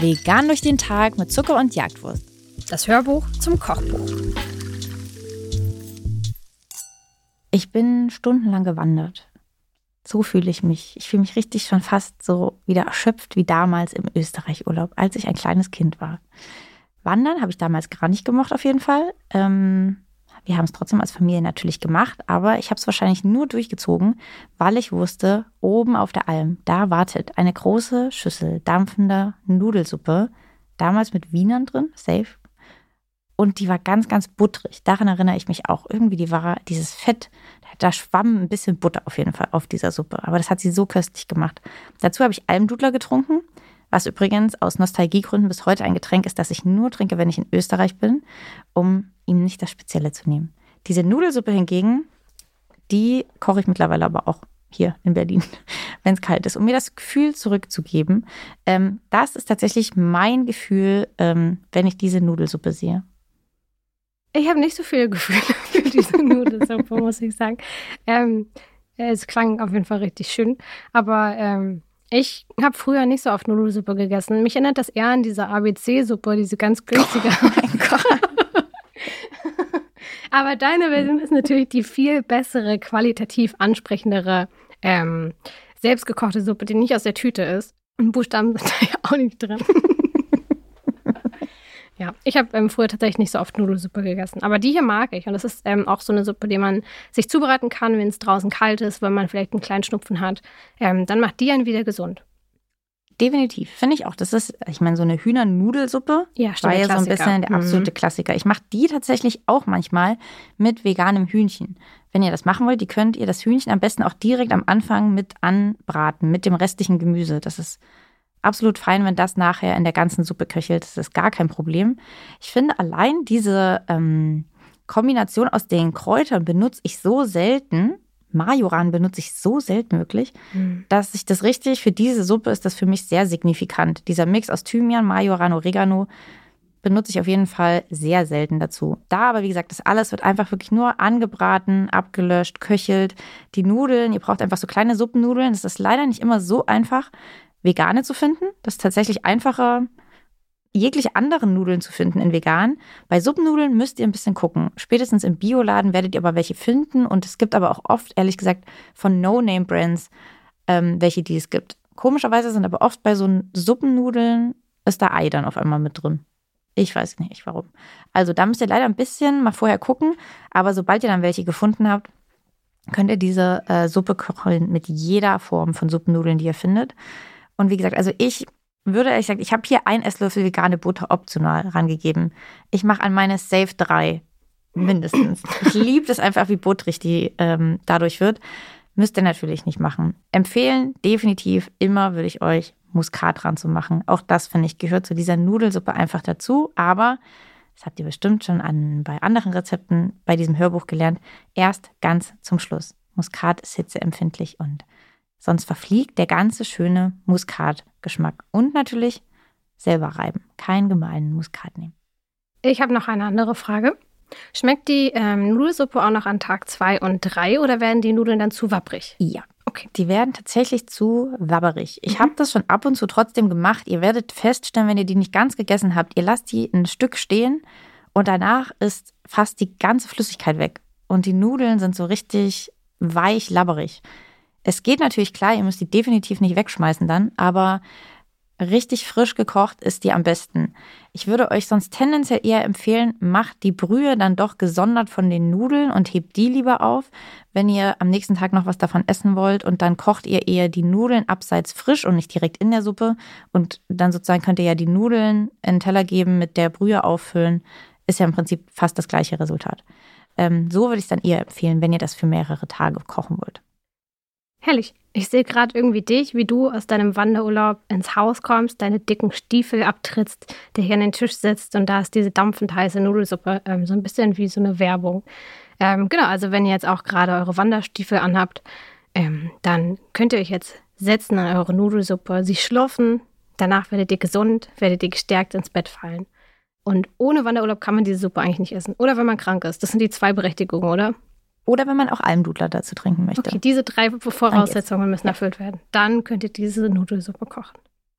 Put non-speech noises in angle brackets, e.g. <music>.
Vegan durch den Tag mit Zucker und Jagdwurst. Das Hörbuch zum Kochbuch. Ich bin stundenlang gewandert. So fühle ich mich. Ich fühle mich richtig schon fast so wieder erschöpft wie damals im Österreich-Urlaub, als ich ein kleines Kind war. Wandern habe ich damals gar nicht gemocht, auf jeden Fall. Ähm, wir haben es trotzdem als Familie natürlich gemacht, aber ich habe es wahrscheinlich nur durchgezogen, weil ich wusste, oben auf der Alm, da wartet eine große Schüssel dampfender Nudelsuppe, damals mit Wienern drin, safe. Und die war ganz, ganz butterig. Daran erinnere ich mich auch. Irgendwie, die war dieses Fett, da schwamm ein bisschen Butter auf jeden Fall auf dieser Suppe. Aber das hat sie so köstlich gemacht. Dazu habe ich Almdudler getrunken, was übrigens aus Nostalgiegründen bis heute ein Getränk ist, das ich nur trinke, wenn ich in Österreich bin, um ihm nicht das Spezielle zu nehmen. Diese Nudelsuppe hingegen, die koche ich mittlerweile aber auch hier in Berlin, <laughs> wenn es kalt ist, um mir das Gefühl zurückzugeben. Ähm, das ist tatsächlich mein Gefühl, ähm, wenn ich diese Nudelsuppe sehe. Ich habe nicht so viele Gefühle <laughs> für diese Nudelsuppe, muss ich sagen. Ähm, es klang auf jeden Fall richtig schön, aber ähm, ich habe früher nicht so oft Nudelsuppe gegessen. Mich erinnert das eher an diese ABC-Suppe, diese ganz günstige. Oh mein Gott. <laughs> Aber deine Version ist natürlich die viel bessere, qualitativ ansprechendere, ähm, selbstgekochte Suppe, die nicht aus der Tüte ist. Und Buchstaben sind <laughs> da ja auch nicht drin. <laughs> ja, ich habe ähm, früher tatsächlich nicht so oft Nudelsuppe gegessen. Aber die hier mag ich. Und das ist ähm, auch so eine Suppe, die man sich zubereiten kann, wenn es draußen kalt ist, wenn man vielleicht einen kleinen Schnupfen hat. Ähm, dann macht die einen wieder gesund. Definitiv, finde ich auch. Das ist, ich meine, so eine Hühnernudelsuppe ja, war ja so ein bisschen der absolute mhm. Klassiker. Ich mache die tatsächlich auch manchmal mit veganem Hühnchen. Wenn ihr das machen wollt, die könnt ihr das Hühnchen am besten auch direkt am Anfang mit anbraten, mit dem restlichen Gemüse. Das ist absolut fein, wenn das nachher in der ganzen Suppe köchelt. Das ist gar kein Problem. Ich finde allein diese ähm, Kombination aus den Kräutern benutze ich so selten Majoran benutze ich so selten wirklich, mhm. dass ich das richtig für diese Suppe ist das für mich sehr signifikant. Dieser Mix aus Thymian, Majoran, Oregano benutze ich auf jeden Fall sehr selten dazu. Da aber, wie gesagt, das alles wird einfach wirklich nur angebraten, abgelöscht, köchelt. Die Nudeln, ihr braucht einfach so kleine Suppennudeln. Das ist leider nicht immer so einfach, vegane zu finden. Das ist tatsächlich einfacher, jegliche anderen Nudeln zu finden in vegan. Bei Suppennudeln müsst ihr ein bisschen gucken. Spätestens im Bioladen werdet ihr aber welche finden und es gibt aber auch oft, ehrlich gesagt, von No-Name-Brands ähm, welche, die es gibt. Komischerweise sind aber oft bei so Suppennudeln ist da Ei dann auf einmal mit drin. Ich weiß nicht warum. Also da müsst ihr leider ein bisschen mal vorher gucken, aber sobald ihr dann welche gefunden habt, könnt ihr diese äh, Suppe kochen mit jeder Form von Suppennudeln, die ihr findet. Und wie gesagt, also ich würde ich sagen, ich habe hier ein Esslöffel vegane Butter optional rangegeben. Ich mache an meine Safe 3 mindestens. Ich liebe es einfach, wie butterig die ähm, dadurch wird. Müsst ihr natürlich nicht machen. Empfehlen definitiv immer würde ich euch Muskat dran zu machen. Auch das finde ich gehört zu dieser Nudelsuppe einfach dazu. Aber das habt ihr bestimmt schon an, bei anderen Rezepten bei diesem Hörbuch gelernt. Erst ganz zum Schluss. Muskat ist hitzeempfindlich und sonst verfliegt der ganze schöne Muskatgeschmack. Und natürlich selber reiben, keinen gemahlenen Muskat nehmen. Ich habe noch eine andere Frage. Schmeckt die ähm, Nudelsuppe auch noch an Tag 2 und 3 oder werden die Nudeln dann zu wabbrig? Ja. Okay. Die werden tatsächlich zu wabberig. Ich mhm. habe das schon ab und zu trotzdem gemacht. Ihr werdet feststellen, wenn ihr die nicht ganz gegessen habt, ihr lasst die ein Stück stehen und danach ist fast die ganze Flüssigkeit weg. Und die Nudeln sind so richtig weich, labberig. Es geht natürlich klar, ihr müsst die definitiv nicht wegschmeißen dann, aber richtig frisch gekocht ist die am besten. Ich würde euch sonst tendenziell eher empfehlen, macht die Brühe dann doch gesondert von den Nudeln und hebt die lieber auf, wenn ihr am nächsten Tag noch was davon essen wollt und dann kocht ihr eher die Nudeln abseits frisch und nicht direkt in der Suppe und dann sozusagen könnt ihr ja die Nudeln in den Teller geben, mit der Brühe auffüllen, ist ja im Prinzip fast das gleiche Resultat. Ähm, so würde ich es dann eher empfehlen, wenn ihr das für mehrere Tage kochen wollt. Herrlich. Ich sehe gerade irgendwie dich, wie du aus deinem Wanderurlaub ins Haus kommst, deine dicken Stiefel abtrittst, der hier an den Tisch sitzt und da ist diese dampfend heiße Nudelsuppe. Ähm, so ein bisschen wie so eine Werbung. Ähm, genau, also wenn ihr jetzt auch gerade eure Wanderstiefel anhabt, ähm, dann könnt ihr euch jetzt setzen an eure Nudelsuppe, sie schlürfen, danach werdet ihr gesund, werdet ihr gestärkt ins Bett fallen. Und ohne Wanderurlaub kann man diese Suppe eigentlich nicht essen. Oder wenn man krank ist. Das sind die zwei Berechtigungen, oder? Oder wenn man auch Almdudler dazu trinken möchte. Okay, diese drei Voraussetzungen müssen erfüllt werden. Dann könnt ihr diese Nudelsuppe kochen.